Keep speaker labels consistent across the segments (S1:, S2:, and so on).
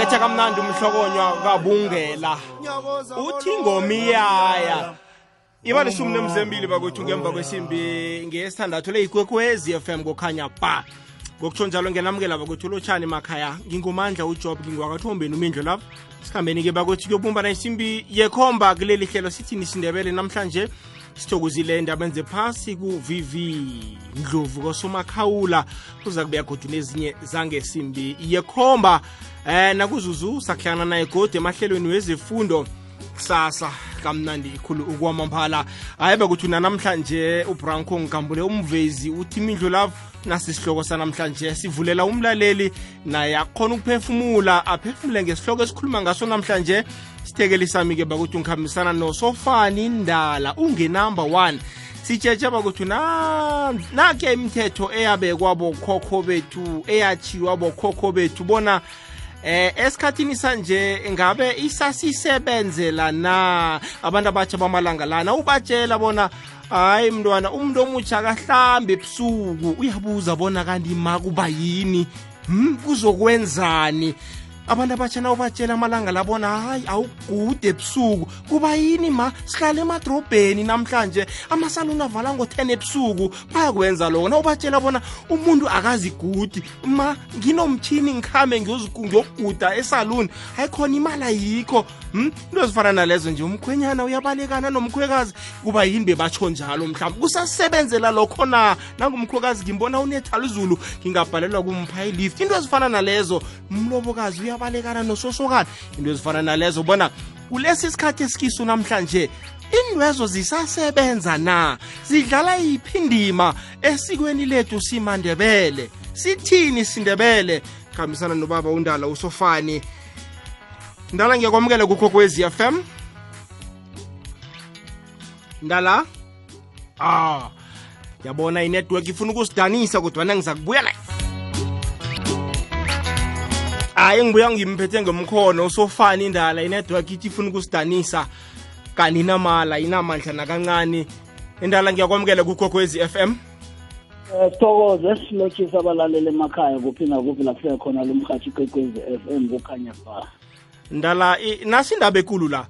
S1: uyayibetha kamnandi umhlokonywa kabungela. Uthi ngomiyaya iba lishumi nemzembili bakwethu ngemva kwesimbi ngesithandathu le ikwekwezi FM kokhanya ba ngokutsho njalo ngenamukela bakwethu lotshani makhaya ngingumandla ujob ngingwakathombeni umindlo lapho sikhambeni-ke bakwethu kuyobumbana isimbi yekhomba kuleli hlelo sithini isindebele namhlanje sithokozile endabeni zephasi ku-vv ndlovu kosomakhawula kuza kubuya godu nezinye zangesimbi. Yekhomba eh nakuzuzu sahlangana naye godi emahlelweni wezefundo kusasa kamnandi ikhulu ukwamambala. Hayi bekuthi namhlanje ubranco ngigambule umvezi uthi imindlu lapho nasi isihloko sanamhlanje sivulela umlaleli naye akhona ukuphefumula aphefumule ngesihloko esikhuluma ngaso namhlanje. Sithekeli sami-ke bakuthi ngikhambisana nosofani ndala ungenumber one. Sitshetshe bakuthi nakhe imithetho eyabekwa bokhokho bethu eyachiwa bokhokho bethu bona eh esikhathini sanje ngabe isasisebenzela na? Abantu abatsha bamalanga lana ubatshela bona hayi mntwana umuntu omutsha akahlambe ebusuku uyabuza bona kanti ma kuba yini hm kuzokwenzani? Abantu abatsha nawubatshela amalanga labona hayi awugude ebusuku. Kuba yini ma? Sihlala emadrobheni namhlanje. Amasaluni avala ngo-10 ebusuku. Bayakwenza lokho. Nawubatshela bona umuntu akazigudi. Ma nginomthini ngikhambe ngiyokuguda esaluni. Hayi khona imali ayikho. Hm into ezifana nalezo nje umkhwenyana uyabalekana nomkhwekazi. Kuba yini bebatsho njalo mhlawumbe? Kusasebenzela lokho na? Nangumkhwekazi ngimbona unethala izulu ngingabhalelwa kumpha ilift into ezifana nalezo umlobokazi uyabalekana nososokana into ezifana nalezo bona kulesi sikhathi esikiso namhlanje indwezo zisasebenza na? Zidlala yiphi indima esikweni lethu simandebele? Sithini sindebele? Khambisana nobaba undala usofani. Ndala ngiyakwamukela kukhokwezi FM ndala? Ah yabona inetwork ifuna ukusidanisa kodwa ngiza kubuya live hayi ngibuya ngimphethe ngomkhono usofani indala inetwork ithi ifuna ukusidanisa kanti inamala inamandla nakancane. Indala ngiyakwamukela kukhokwezi FM
S2: Eh Thokoze silochisa abalaleli emakhaya kuphi nakuphi la kufika khona lo mhathi kwekwezi FM kukhanya ba
S1: ndala nasi indaba ekulu la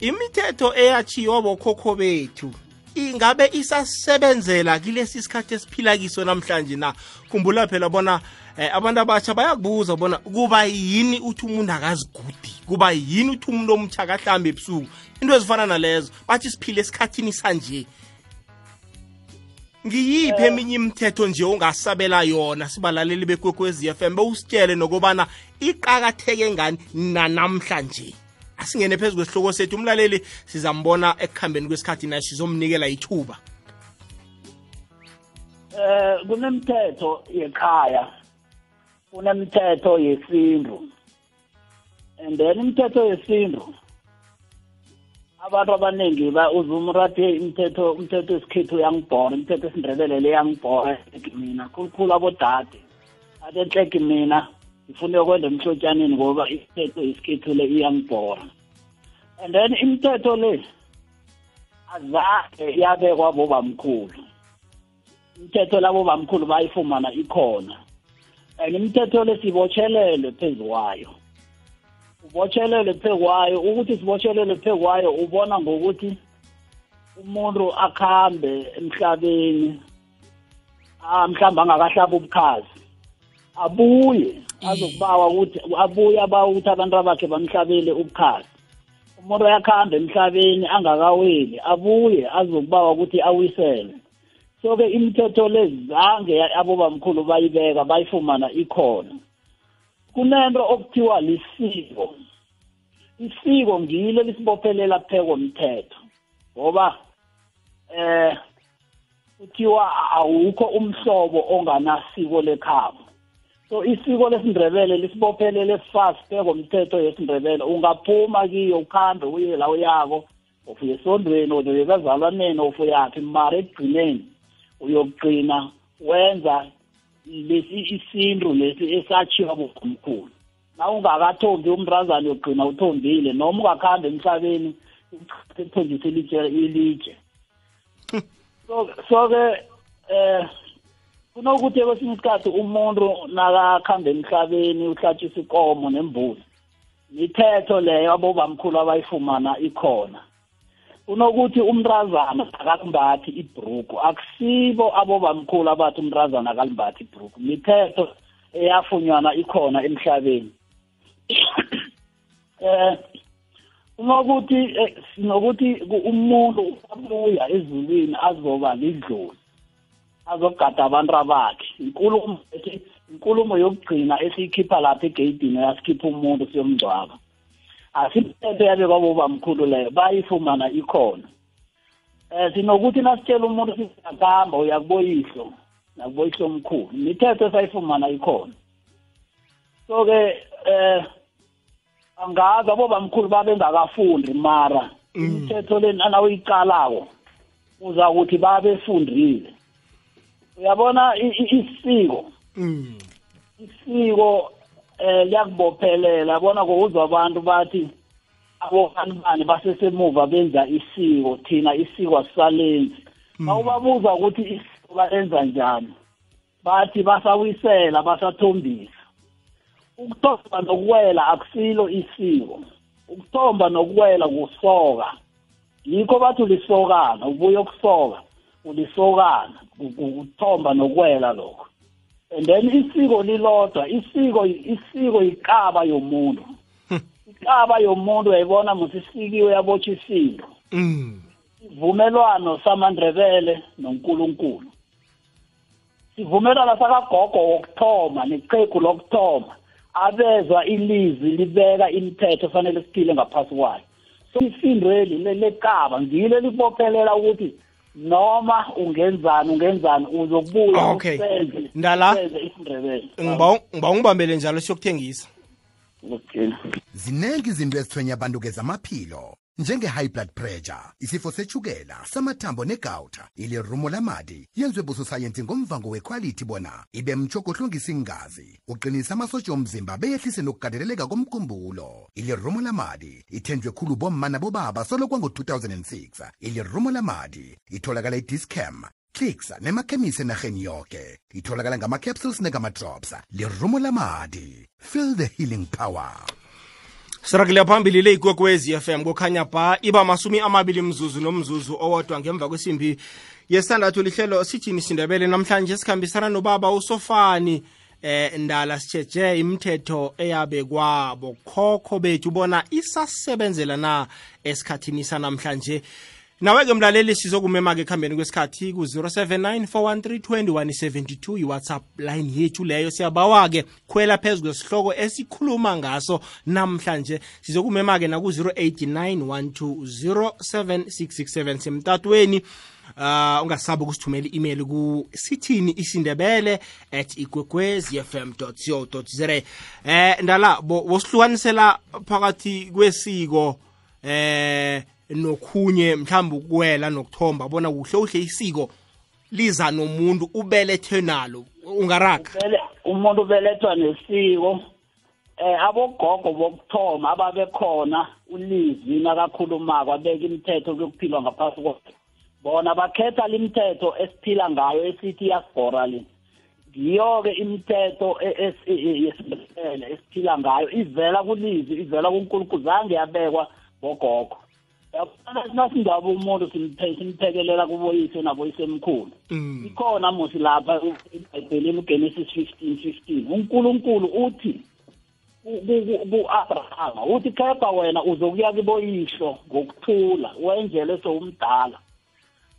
S1: imithetho eyachiwa bokhokho bethu ingabe isasebenzela kilesi sikhathi esiphila kiso namhlanje na? Khumbula phela bona eh, abantu abatsha bayakubuza bona kuba yini uthi umuntu akazigudi? Kuba yini uthi umuntu omtsha akahlambe ebusuku? Into ezifana nalezo. Bathi siphile esikhathini sanje. Ngiyiphi eminye imithetho nje ongasabela yona? Sibalaleli bekwekwezi FM bewusitshele nokubana iqakatheke ngani nanamhlanje asingene phezu kwesihloko sethu. Umlaleli sizambona ekuhambeni kwesikhathi naye sizomnikela ithuba.
S2: Eh kunemithetho yekhaya. Kunemithetho yesintu. And then imithetho yesintu abantu abaningi uzumrathe imithetho umthetho wesikhethu uyangibhora imithetho esindebele le yangibhora mina khulukhulu abodade. Athi enhleki mina ngifuna uyokwenda emhlotyaneni ngoba imithetho yesikhethu le iyangibhora. And then imithetho le azange yabekwa bobamkhulu. Imithetho labo bamkhulu bayifumana ikhona. And imithetho le sibotshelelwe phezu kwayo. Ubotshelelwe phezu kwayo ukuthi sibotshelelwe phezu kwayo ubona ngokuthi umuntu akhambe emhlabeni mhlawumbe angakahlaba ubukhazi abuye azokubawa ukuthi abuye abawa ukuthi abantu abakhe bamhlabele ubukhazi. Umuntu uyakuhamba emhlabeni angakaweli abuye azokubawa ukuthi awisele. So-ke imithetho lezange abobamkhulu bayibeka bayifumana ikhona. Kunento okuthiwa lisiko. Isiko ngilo lisibophelela pheko mthetho ngoba eh kuthiwa awukho umhlobo onganasiko lekhabo. So isiko lesindebele lisibophelele fast pheko yesindebele. Ungaphuma kiyo ukhambe uye la uyako ufuye esondweni uye kazalwaneni ufuyaphi mara ekugcineni. Uyokugcina wenza lesi isintu lesi esachiwa bomkhulu na ungakathombi umntazana uyogcina uthombile noma ungakhambi emhlabeni ekuthonjisa ilitshe ilitshe. So so-ke eh kunokuthi kwesinye isikhathi umuntu nakakhamba emhlabeni uhlatshisa ikomo nembuzi mithetho leyo abobamkhulu abayifumana ikhona. Unokuthi umntazana akalimbathi ibhruku akusibo abobamkhulu abathi umntazana akalimbathi ibhruku mithetho eyafunyanwa ikhona emhlabeni. Eh unokuthi eh, sinokuthi umuntu uyabuya ezulwini azoba lidlozi azogada abantu bakhe inkulumo inkulumo yokugcina esiyikhipha lapha egeyidini yasikhipha umuntu siyomngcwaba. Asiphethe yabekwa bobamkhulu leyo bayifumana ikhona. Um sinokuthi nasitshela umuntu siyakahamba uyakuboyihlo nakuboyihlo omkhulu. Imithetho esayifumana ikhona. So-ke um angazi abobamkhulu babengakafundi mara
S1: Mm.
S2: imithetho le nawuyiqalako uzakuthi babefundile. Uyabona isiko?
S1: Mm.
S2: isiko eh liyakubophelela bona kokuzwa abantu bathi abobani bani basesemuva benza isiko thina isiko asisalenzi. Bawubabuza ukuthi isiko balenza njani bathi basawisela basathombisa. Ukuthomba nokuwela akusilo isiko ukuthomba nokuwela kusoka. Yikho bathi ulisokana ubuye ukusoka ulisokana ukuthomba nokuwela lokho. And then isiko lilodwa isiko isiko ikaba yomuntu. Ikaba yomuntu uyayibona musisikiwe yabotshwa isindo
S1: Mm.
S2: sivumelwano samandrebele nonkulunkulu. Sivumelwano sakagogo wokuthoma neqegu lokuthoma. Abezwa ilizwi libeka imithetho fanele siphile ngaphasi kwayo. So isindweli lekaba ngilo elibophelela ukuthi noma ungenzani ungenzani uzokubuya
S1: Okay.
S2: usenze
S1: Ndala.
S2: usenze isindebele
S1: ngiba ngiba ungibambele njalo siyokuthengisa
S2: okay
S3: ziningi izinto ezithwenya abantu kezamaphilo njenge-high blood pressure isifo sechukela samathambo negawuta ilirumo lamadi yenziwe busosayensi ngomvango wekhwalithi bona ibe mtshogo ohlungisa ingazi uqinisa amasotsha omzimba beyehlise nokugadeleleka komkhumbulo. Ilirumo lamadi ithenjwe khulu bomma nabobaba solo kwango-2006 ilirumo lamadi itholakala idiscam clicks nemakhemisi enarheni yoke. Itholakala ngama-capsules negama-drops. Lirumo lamadi. Feel the healing power
S1: sirakile phambili le ikwekwezi FM kukhanya ba iba masumi amabili mzuzu nomzuzu owodwa ngemva kwesimbi yesithandathu lihlelo sithini sindebele. Namhlanje sikhambisana nobaba usofani eh ndala sitsheje imithetho eyabekwa bokhokho bethu bona isasebenzela na esikhathini sanamhlanje? Nawe-ke mlaleli sizokumema-ke ekuhambeni kwesikhathi ku-079 413 iwhatsapp line yethu leyo siyabawa-ke. Khwela phezu kwesihloko esikhuluma ngaso namhlanje. Sizokumema-ke naku-089 1207667 semtatweni uh ungasabi ukusithumela i-email ku sithini isindebele at igwegwezi fm co za eh ndala bo- bosihlukanisela phakathi kwesiko eh nokhunye mhlawumbe ukuwela nokuthomba bona kuhle uhle isiko liza nomuntu ubelethwe nalo. Ungaraga
S2: umuntu ubelethwa nesiko eh abogogo bokuthoma ababekhona ulizwi nakakhulumako abeka imithetho kuyokuphilwa ngaphasi kwakhe. Bona bakhetha limithetho esiphila ngayo esithi iyasibhora le. Ngiyo-ke imithetho e- e- e- yesindebele esiphila ngayo ivela kulizwi ivela kunkulunkulu zange yabekwa bogogo. Yabona nasingaba umuntu simphe- simphekelela kuboyise naboyise emkhulu
S1: Mm.
S2: ikhona musi lapha ebhayibhelini ugenesis 15 15 unkulunkulu uthi ku-abrahama uthi kepha wena uzokuya kiboyihlo ngokuthula wenjele sowumdala.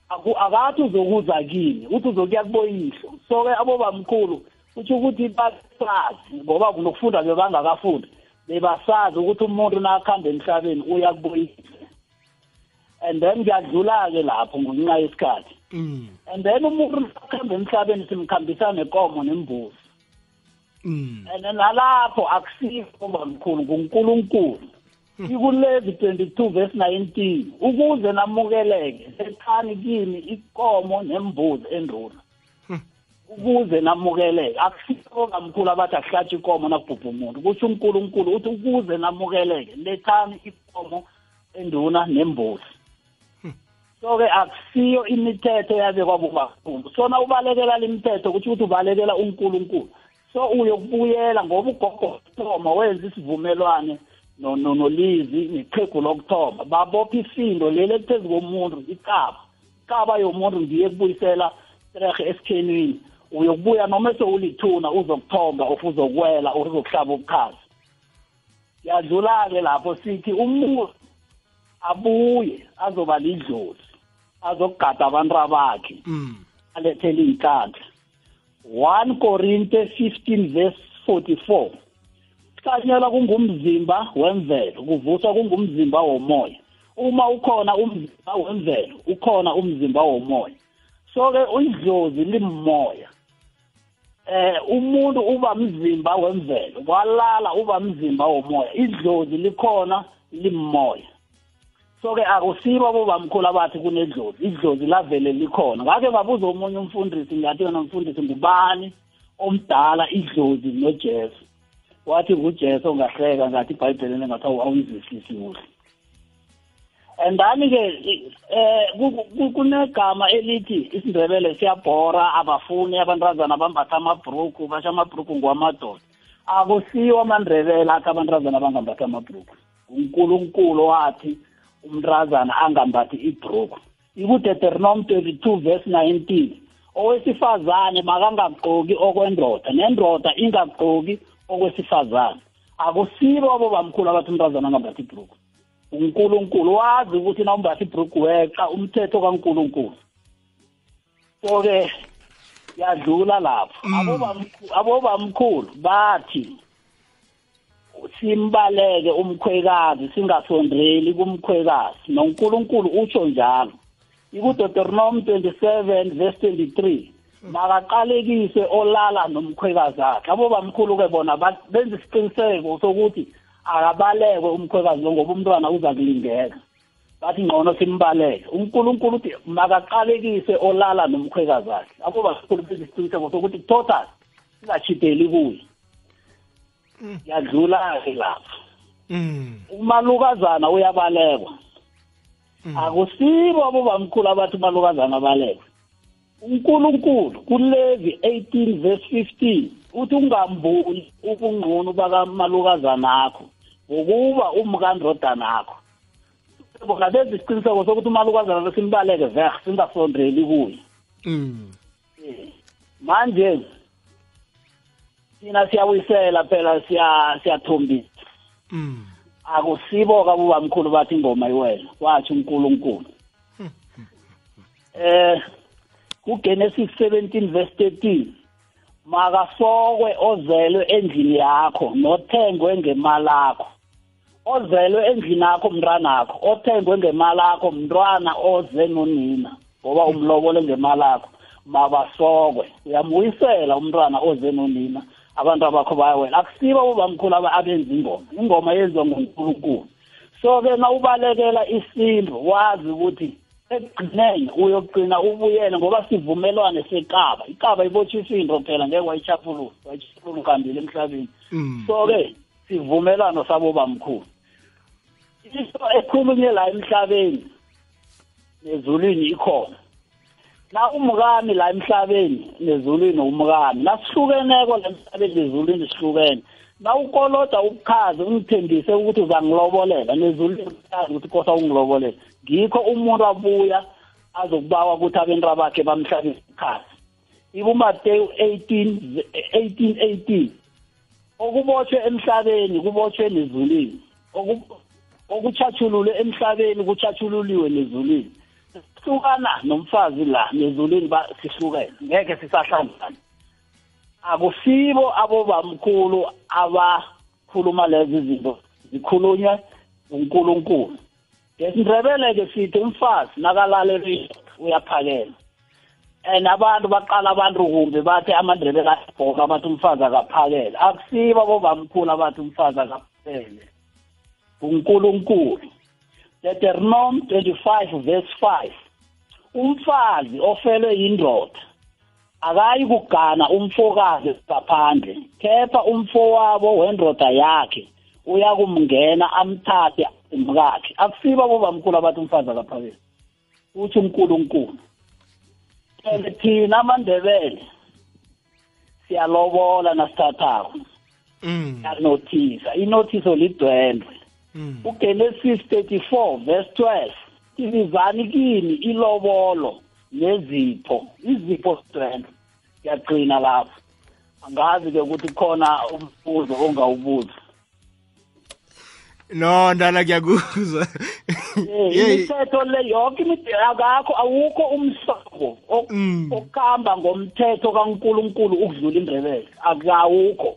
S2: Akathi uzokuza kimi uthi uzokuya kuboyihlo so-ke abobamkhulu kutho ukuthi basazi ngoba nokufunda bebangakafundi bebasazi ukuthi umuntu nakuhamba emhlabeni uya kuboyihlo and then ngiyadlula-ke lapho ngenxa yesikhathi.
S1: Mm.
S2: and then umuntu nakuhamba emhlabeni simkhambisa nekomo nembuzi.
S1: Mm.
S2: and nalapho akusikho bamkhulu ngunkulunkulu. Ikulezi 22 verse 19 ukuze namukeleke lethani kimi ikomo nembuzi enduna. Ukuze namukeleke akusikho kamkhulu abathi akuhlatshwe ikomo nakubhubha umuntu. Kusho unkulunkulu uthi ukuze namukeleke lethani ikomo enduna nembuzi. So-ke akusiyo imithetho yabekwa bobakhulu so na ubalekela limithetho kutho ukuthi ubalekela unkulunkulu. So uyokubuyela ngoba ugogo thoma wenza isivumelwane no- no- nolizi neqhegu lokuthoma. Babopha isindo leli phezu komuntu ikaba ikaba yomuntu ngiye kubuyisela trehe esikhenini uyokubuya noma sewulithuna uzokuthomba of uzokwela or uzokuhlaba ubukhazi. Yadlula-ke lapho sithi umuntu abuye azoba lidlozi. Azokugada abantu abakhe.
S1: Mm.
S2: alethele iy'nkandla 1 korinte 15 verse 44 kuhlanyelwa kungumzimba wemvelo kuvuswa kungumzimba womoya. Uma ukhona umzimba wemvelo ukhona umzimba womoya. So-ke idlozi limmoya eh umuntu uba mzimba wemvelo kwalala uba mzimba womoya idlozi likhona limmoya so-ke akusibo abobamkhulu abathi kunedlozi. Idlozi lavele likhona. Ngake ngabuza omunye umfundisi ngathi yona mfundisi ngubani omdala idlozi nojesu. Wathi ngujesu ongahleka ngathi ibhayibhelini ngathi awu- awuyizwisisi kuhle. And then-ke ku- kunegama elithi isindebele siyabhora abafuni abantazana bambatha amabhruku basho amabhruku ngwamadoda akusiwo amandebele athi abantazana bangambathi amabhruku unkulunkulu wathi umntazana angambathi ibhruku ikudeteronom 22 verse 19 owesifazane makangagqoki okwendoda nendoda ingagqoki okwesifazane. Akusibo abo bamkhulu abathi umntazana angambathi ibhruku unkulunkulu wazi ukuthi na umbatha ibhruku weqa umthetho kankulunkulu. So-ke yadlula lapho. Abobamkhu- abobamkhulu bathi simbaleke umkhwekazi singasondreli kumkhwekazi. Nonkulunkulu utsho njalo. Ikudeteronom 27 verse 23 makaqalekise olala nomkhwekazi akhe abobamkhulu-ke bona ba- benza isiqiniseko sokuthi akabalekwe umkhwekazi lo ngoba umntwana uza kulingeka. Bathi ngcono simbaleke. Unkulunkulu uthi makaqalekise olala nomkhwekazi akhe abobamkhulu benza isiqiniseko sokuthi total singachiteli kuye. Yadlula-ke lapho
S1: Mm.
S2: umalukazana uyabalekwa. Akusibo abobamkhulu abathi umalukazana abalekwe. Unkulunkulu kulevi 18 verse 15 uthi ungambuli ubungqunu bakamalukazana akho ngokuba umkandrodana akho bona benza isiqiniseko sokuthi umalukazana lo simbaleke ver singasondreli kuye.
S1: Mm.
S2: manje thina siyabuyisela phela siya siyathombisa.
S1: Mm.
S2: akusibo kabubamkhulu bathi ingoma iwela wathi unkulunkulu. Eh kuGenesis 17 verse 13 makasokwe ozelwe endlini yakho nothengwe ngemali yakho. Ozelwe endlini yakho mntwana wakho othengwe ngemali yakho mntwana oze nonina ngoba umlobole ngemali yakho. Mabasokwe uyambuyisela umntwana oze nonina. Abantu abakho bayawela. Akusibo abobamkhulu aba- abenza ingoma. Ingoma yenziwa ngunkulunkulu. So-ke na ubalekela isintu wazi ukuthi ekugcineni uyogcina ubuyele ngoba sivumelwane sekaba ikaba ibotshwa isindo phela ngeke wayichapulula wayichapulula uhambile emhlabeni.
S1: Mm.
S2: so-ke sivumelwano sabobamkhulu into ekhulunywe la emhlabeni nezulwini ikhona. Na umkami la emhlabeni nezulwini umkami nasihlukeneko la emhlabeni nezulwini sihlukene. Na ukoloda ubukhazi ungithembise ukuthi uzangilobolela nezulwini ukhazi ukuthi kosa ungilobolela ngikho umuntu abuya azokubawa ukuthi abenta bakhe bamhlabise ubukhazi ibumateyu 18 18 18 okubotshwe emhlabeni kubotshwe nezulwini Oku- okuchathululwe emhlabeni kuchathululiwe nezulwini hlukana nomfazi la nezulwini sihlukene. Ngeke sisahlangana. Akusibo abobamkhulu abakhuluma lezi zinto. Zikhulunywe unkulunkulu ngesindebele-ke sithi umfazi nakalalela uyaphakela. And abantu baqala abantu kumbi bathi amandebele ayabhoka bathi umfazi akaphakele. Akusibo abobamkhulu abathi umfazi akaphakele. Unkulunkulu deuteronom 25 verse 5 umfazi ofelwe yindoda akayi kugana umfokazi ngaphandle kepha umfowabo wendoda yakhe uyakumngena amthathe umkakhe. Akusibo abobamkhulu abathi umfazi akaphakele uthi unkulunkulu and thina amandebele siyalobola nasithathako.
S1: Mm.
S2: yanothisa inothiso lidwendwe. Ugenesis 34 verse 12 ilizani kini ilobolo nezipho izipho strength. Ngiyagcina lapho. Angazi-ke ukuthi khona umbuzo ongawubuza.
S1: No ndala ngiyakuzwa.
S2: Eh, imithetho le yonke akakho awukho umhlobo ok-
S1: Mm.
S2: okuhamba ngomthetho kaNkuluNkulu ukudlula indrebele akawukho.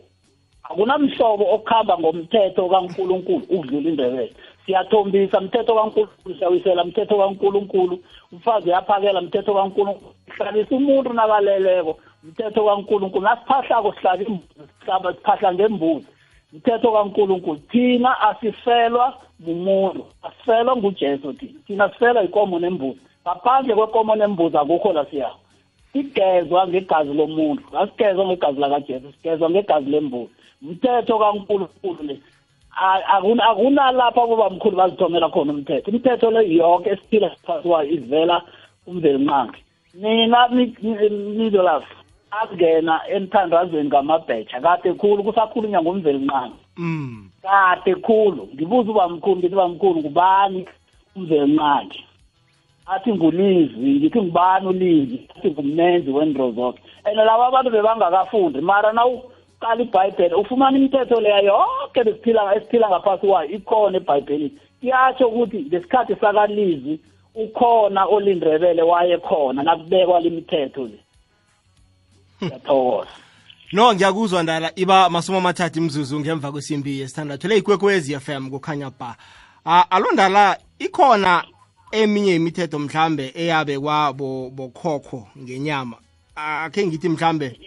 S2: Akunamhlobo okuhamba ngomthetho kaNkuluNkulu ukudlula indrebele siyathombisa mthetho kaNkuluNkulu siyawisela mthetho kaNkuluNkulu. Umfazi uyaphakela mthetho kaNkuluNkulu. Hlalisa umuntu nakaleleko mthetho kaNkuluNkulu. Nasiphahlako sihlala imbuzi sihlaba siphahla ngembuzi mthetho kaNkuluNkulu thina asifelwa mumuntu asifelwa nguJesu thina. Thina sifelwa ikomo nembuzi. Ngaphandle kwekomo nembuzi akukho la siya. Sigezwa ngegazi lomuntu asigezwa ngegazi lakaJesu sigezwa ngegazi lembuzi. Mthetho kaNkulunkulu le A- akuna- akunalapho abobamkhulu bazithomela khona umthetho. Imithetho le yonke esiphila phasi kwayo ivela kumveli nqangi. Nina nidolafu akungena emthandazweni ngamabheja kade khulu kusakhulunywa ngomveli nqangi.
S1: Mm.
S2: Kade khulu. Ngibuza ubamkhulu ngithi bamkhulu ngubani umveli nqangi? Athi ngulizi ngithi ngubani ulizi athi ngummenzi wendro zonke and laba abantu bebangakafundi mara nawuqala ibhayibheli ufumana imithetho leya yonke besiphila esiphila ngaphasi kwayo ikhona ebhayibhelini. Kuyatsho ukuthi ngesikhathi sakalizi ukhona olindrebele waye khona nakubekwa limithetho le. Ngiyathokoza.
S1: No ngiyakuzwa ndala iba masumi amathathu imzuzu ngemva kwesimbi yesithandathu le ikwekwezi fm kukhanya ba. Ah, alo ndala ikhona eminye imithetho mhlambe eyabekwa bo- bokhokho ngenyama. Akhe ngithi mhlambe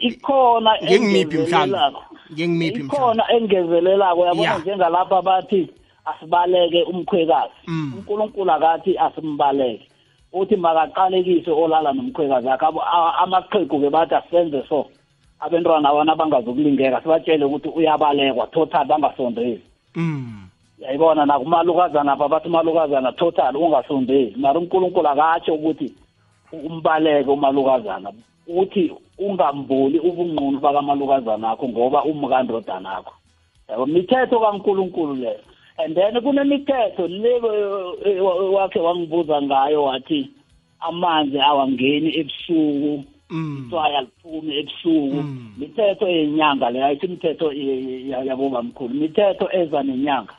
S2: ikhona
S1: ngengimiphi mhlambe
S2: engezelelako.
S1: ngengimiphi mhlambe
S2: ikhona engezelelako
S1: Ya.
S2: yabona? Njengalapha bathi asibaleke umkhwekazi.
S1: Mm.
S2: unkulunkulu akathi asimbaleke. Uthi makaqalekise olala nomkhwekazi. Akhe Abo- a- amaqhegu-ke bathi asenze so. Abentwana abana abangazokulingeka sibatshele ukuthi uyabalekwa total bangasondeli.
S1: Mm.
S2: Yayibona nakumalukazana apha bathi umalukazana total ungasondeli. Mara unkulunkulu akatsho ukuthi umbaleke umalukazana. Uthi ungambuli ubunqunu bakamalukazana akho ngoba umkandodana akho. Yabo mithetho kankulunkulu leyo and then kunemithetho le wakhe wangibuza ngayo wathi amanzi awangeni ebusuku
S1: mm.
S2: itswaya liphumi ebusuku.
S1: Mm.
S2: mithetho yenyanga leyo ayithi imithetho yabobamkhulu mithetho eza nenyanga.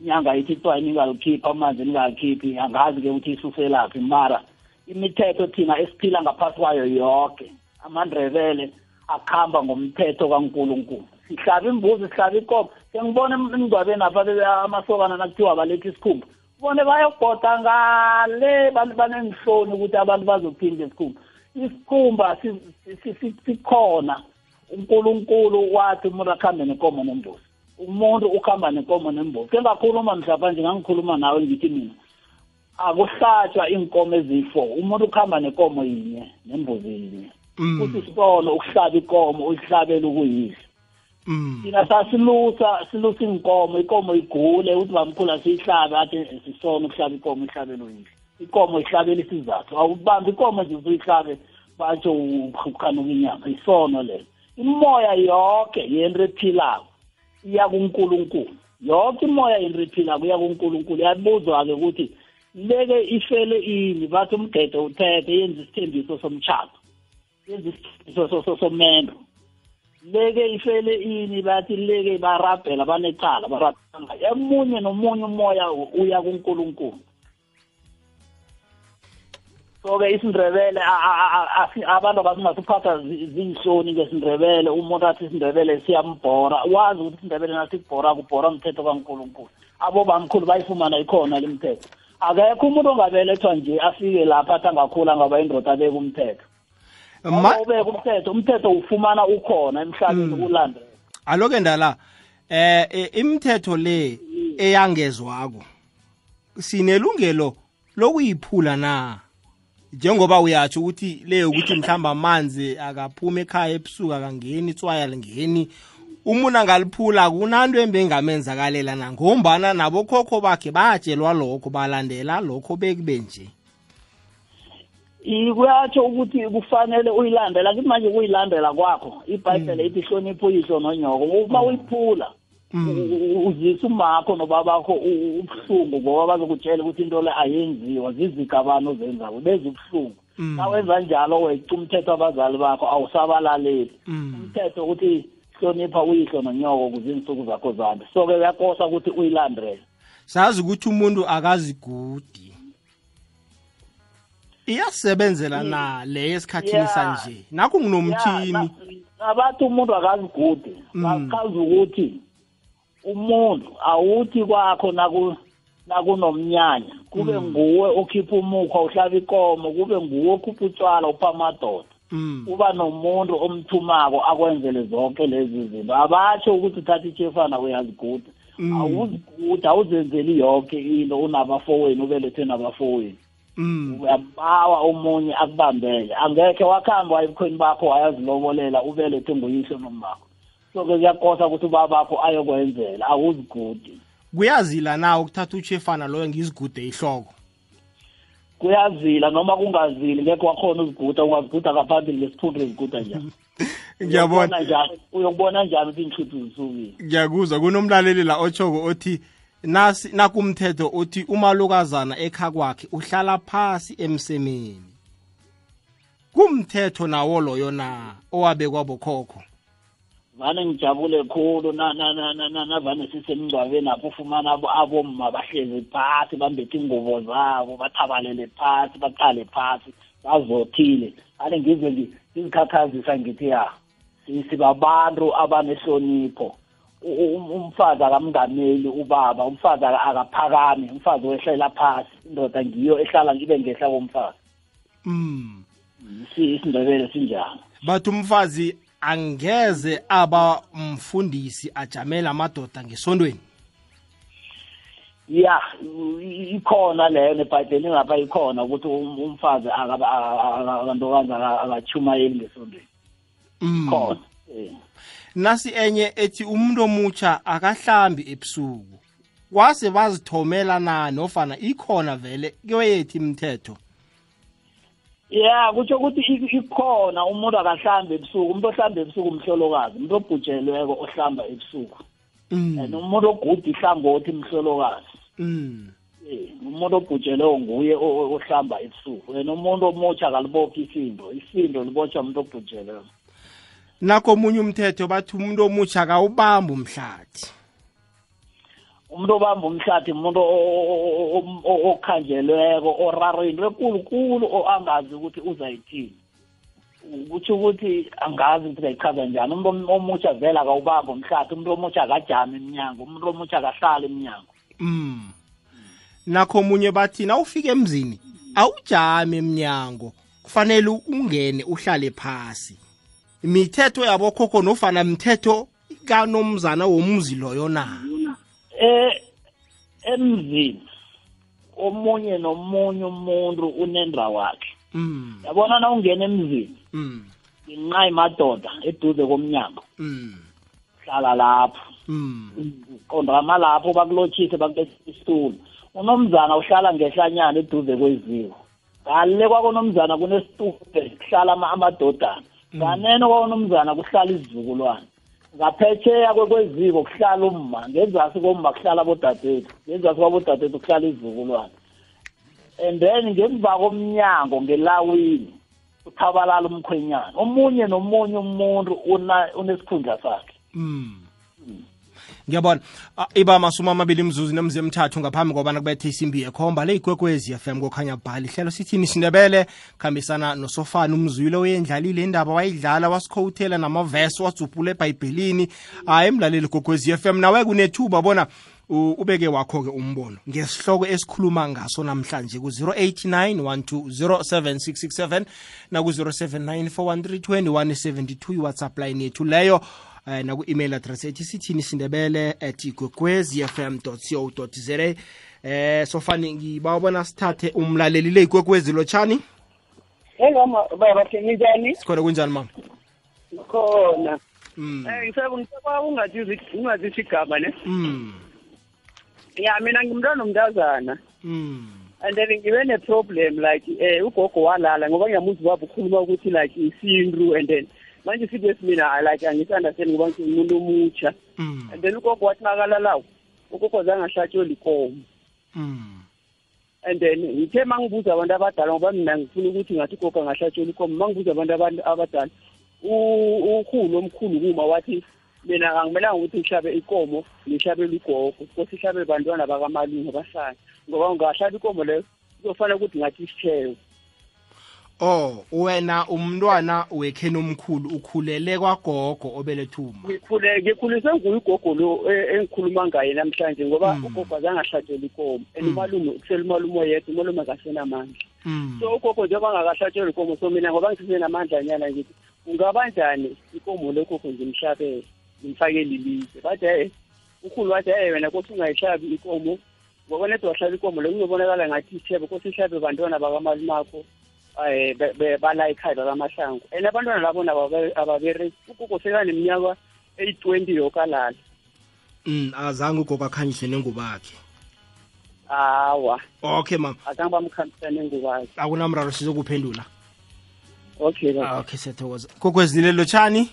S2: Inyanga ithi itswayi ningalikhiphi amanzi ningalikhiphi angazi-ke ukuthi isuselaphi mara imithetho thina esiphila ngaphasi kwayo yonke amandrebele akuhamba ngomthetho kankulunkulu. Sihlaba imbuzi sihlaba ikomo. Sengibona emngcwabeni apha be- amasokana nakuthiwa baletha isikhumba. Ubone bayogoda ngale bantu banengihloni ukuthi abantu bazophinda isikhumba. Isikhumba si- si- si- sikhona. Unkulunkulu wathi umuntu akuhambe nenkomo nembuzi. Umuntu ukuhamba nenkomo nembuzi. Ke ngakhuluma mhlawumbe nje ngangikhuluma nawe ngithi mina. Akuhlatshwa iinkomo eziyi-four umuntu ukuhamba nenkomo yinye nembuzi yinye.
S1: Mm.
S2: Futhi sibono ukuhlaba ikomo uyihlabele ukuyidla.
S1: Mm.
S2: Thina sasilusa silusa inkomo ikomo igule uthi bamkhulu asiyihlabe athi sisona ukuhlaba ikomo ihlabele uyidla ikomo ihlabela isizathu. Awubambi ikomo nje usuyihlabe batsho ukhanuka inyama. Isono leyo imoya yonke yento ephilako iya kunkulunkulu yonke imoya yento ephilako iya kunkulunkulu yabuzwa-ke ukuthi leke ifele ini bathi umgede uthethe yenza isithembiso somtshato yenza isithembiso so- so- somendo. Leke ifele ini bathi leke barabhela banecala barabhela. Emunye nomunye umoya uya kunkulunkulu. So-ke isindebele abantu abasingasiphatha zi- ziinhloni ngesindebele umuntu athi isindebele siyambhora wazi ukuthi isindebele nathi kubhora umthetho kankulunkulu. Abobamkhulu bayifumana ikhona le mthetho. Akekho umuntu ongabelethwa nje afike lapha athi angakhula ngaba indoda abeka umthetho. Ubeka umthetho umthetho ufumana ukhona emhlabeni ulandela
S1: aloke ndala eh eh, imithetho le eyangezwako sinelungelo lokuyiphula na? Njengoba uyatsho ukuthi le ukuthi mhlawumbe amanzi akaphuma ekhaya ebusuku akangeni itswaya lingeni umuntu angaliphula kunanto embengamenzakalela na? Ngombana nabokhokho bakhe batshelwa lokho balandela lokho bekube nje.
S2: I- kuyatsho ukuthi kufanele uyilandela kithi manje kuyilandela kwakho. Ibhayibhele ithi hlonipho uyihlo nonyoko. Uma uyiphula U- uzisa umakho nobabakho ubuhlungu ngoba bazokutshela ukuthi into le ayenziwa zizigabani ozenzako beza ubuhlungu.
S1: Mm.
S2: na wenza njalo weca umthetho abazali bakho awusabalaleli.
S1: Mm.
S2: umthetho ukuthi hlonipha uyihlo nonyoko kuze insuku zakho zande so-ke kuyakosa ukuthi uyilandele.
S1: Sazi ukuthi umuntu akazigudi. Iyasebenzela na le esikhathini sanje. Nakho nginomthini
S2: abathi umuntu akazigude
S1: Mm.
S2: bakazi ukuthi umuntu awuthi kwakho naku nakunomnyanya. Kube
S1: Mm.
S2: nguwe okhipha umukhwa uhlaba ikomo kube nguwe okhupha utshwala upha amadoda
S1: Mm.
S2: Uba nomuntu omthumako akwenzele zonke lezi zinto. Abatsho ukuthi uthatha ichefana uyaziguda
S1: Mm.
S2: awuziguda awuzenzeli yonke into. Unabafowenu ubelethwe nabafowenu.
S1: Mm.
S2: uyabawa omunye akubambele. Angekhe wakhamba waye ebukhweni bakho wayazilobolela ubelethwe nguyihlo nomakho so-ke kuyakosa ukuthi ubabakho ayokwenzela. Awuzigudi
S1: kuyazila na ukuthatha uchefana loyo ngizigude ihloko?
S2: Kuyazila noma kungazili ngekho wakhona uziguda ungaziguda ngaphambili ngesiphundu eziguda njani
S1: ngiyabona.
S2: Uyokubona njani? Uyokubona njani ukuthi inhluthu zisukile
S1: ngiyakuzwa kunomlaleli la otshoko othi nasi nakumthetho uthi umalukazana ekha kwakhe uhlala phasi emsemeni. Kumthetho nawo loyo na owabekwa bokhokho?
S2: Vane ngijabule khulu na- na- na- na- na- navane sisemngcwabeni apho ufumana abo- abomma bahlezi phasi bambethe ingubo zabo bathabalele phasi baqale phasi bazothile. Ane ngize ngi- ngizikhakhazisa ngithi ya si- sibabantu abanehlonipho. Umfazi akamngameli ubaba umfazi aka- akaphakami umfazi wehlela phasi indoda ngiyo ehlala ibe ngehla komfazi.
S1: Mm.
S2: Si- isindebele sinjalo.
S1: Bathi umfazi angeze aba mfundisi ajamela amadoda ngesondweni
S2: ya ikhona leyo nebhayibhelini ngapha ikhona ukuthi um- umfazi akantokazi aka- akachumayeli ngesondweni
S1: mm.
S2: khona eh.
S1: nasi enye ethi umuntu omutsha akahlambi ebusuku kwase bazithomela na nofana ikhona vele kweyethi imithetho
S2: ya kutsho ukuthi ikhona umuntu akahlambi ebusuku umuntu ohlamba ebusuku umhlolokazi umuntu obhujelweko ohlamba ebusuku.
S1: Mm.
S2: and umuntu oguda ihlangothi mhlolokazi
S1: mm.
S2: Umuntu obhujelweyo nguye ohlamba ebusuku. And umuntu omutsha akalibophi isindo isindo libotshwa umuntu obhujelweyo
S1: nakho omunye umthetho bathi umuntu omutsha akawubamba umhlathi.
S2: Umuntu obamba umhlathi umuntu okhanjelweko orarweni ekulukhulu angazi ukuthi uzayithini. Kutsho ukuthi angazi ukuthi ngayichaza njani. Umuntu om- omutsha vele akawubamba umhlathi umuntu omutsha akajami emnyango umuntu omutsha akahlali emnyango.
S1: Mm. nakho omunye bathi na ufika emzini awujame emnyango kufanele ungene uhlale phasi. Imithetho yabokhokho nofana mthetho kanomzana womzi loyo na?
S2: Eh emzini omunye nomunye umuntu unendawo wakhe
S1: mm.
S2: yabona na ungena emzini
S1: Mm.
S2: inqa imadoda eduze komnyango
S1: Mm.
S2: hlala lapho
S1: Mm.
S2: qondama lapho bakulotshise bakubethe isitulo unomzana uhlala ngehlanyana eduze kweziko ngale kwakonomzana kunesitupe kuhlala ama- amadodana nganeno kwakonomzana kuhlala izizukulwane ngaphetsheya kwe- kweziko kuhlala umma ngenzasi komma kuhlala abodadethu ngenzasi kwabodadethu kuhlala izizukulwane. And then ngemva komnyango ngelawini uthabalala umkhwenyana. Omunye nomunye umuntu unesikhundla sakhe.
S1: Mm. Ngiyabona. Ah, iba masumi amabili mzuzu nemzi emthathu ngaphambi kobana kubethe isimbi yekhomba le igwekwezi fm kokhanya bhali ihlelo sithini sindebele? Khambisana nosofana umzwile oyendlalile indaba wayidlala wasikhowuthela namavesi wadzubhula ebhayibhelini. Hayi emlaleli gogwezi fm nawe kunethuba bona u- ubeke wakho-ke umbono ngesihloko esikhuluma ngaso namhlanje ku-089 1207667 naku-079 413 iwhatsapp line yethu leyo. Eh, naku-email address ethi sithini sindebele at igwegwezi fm co za eh sofani ngiba bona sithathe umlaleli le igwegwezi lotshani
S4: Hello ma baba njani?
S1: sikhona kunjani mama
S4: Khona.
S1: mm.
S4: Eh ngisaba ngisaba ungathi ungathi igama ne.
S1: Mm.
S4: Ya mina ngimntwana omntazana.
S1: Mm.
S4: And then ngibe ne problem like eh ugogo walala ngoba ngiyamuzi baba ukhuluma ukuthi like isintu and then manje sibe simina like angisunderstand ngoba ngithi umuntu omutsha
S1: Mm.
S4: and then ugogo wathi nakalalawo ugogo zange ahlatshwe likomo
S1: Mm.
S4: and then ngithe uma ngibuza abantu abadala ngoba mina ngifuna ukuthi ngathi ugogo angahlatshwe likomo uma ngibuza abantu abantu abadala u- ukhulu omkhulu kuma wathi mina angimelanga ukuthi ngihlabe ikomo ngihlabele ugogo kose ihlabe bantwana bakamalungu abahlanu ngoba ungahlaba ikomo leyo kuzofanele ukuthi ngathi isitheko
S1: Oh, wena umntwana wekheni omkhulu ukhulele kwagogo obelethuma.
S4: ngikhule ngikhuliswe nguye ugogo lo e- engikhuluma ngaye namhlanje ngoba ugogo azange ahlatshelwe ikomo. And umalume kusela umalume oyedwa umalume akasenamandla.
S1: Mm.
S4: so ugogo njengoba angakahlatshelwa ikomo so mina ngoba ngisenamandla nyana ngithi kungaba njani ikomo legogo ngimhlabele ngimfakele ilise bathi e ukhulu wathi e wena kosi ungayihlabi ikomo. Ngoba nedi wahlaba ikomo le kuzobonakala ngathi ithebe kosi ihlabe bantwana bakamalumakho um bala ekhaya bakamahlangu and abantwana labo nabo ababe- ababereki ugogo sekaneminyaka eyi-twenty yokalala
S1: Mm, azange ugogo akhanyiswe nengubakhe.
S4: awa
S1: Okay mama,
S4: azange bamkhambisa nengubakhe
S1: akunamraro sizokuphendula.
S4: okay.
S1: Ah, okay siyathokoza. Kokwezile lotshani?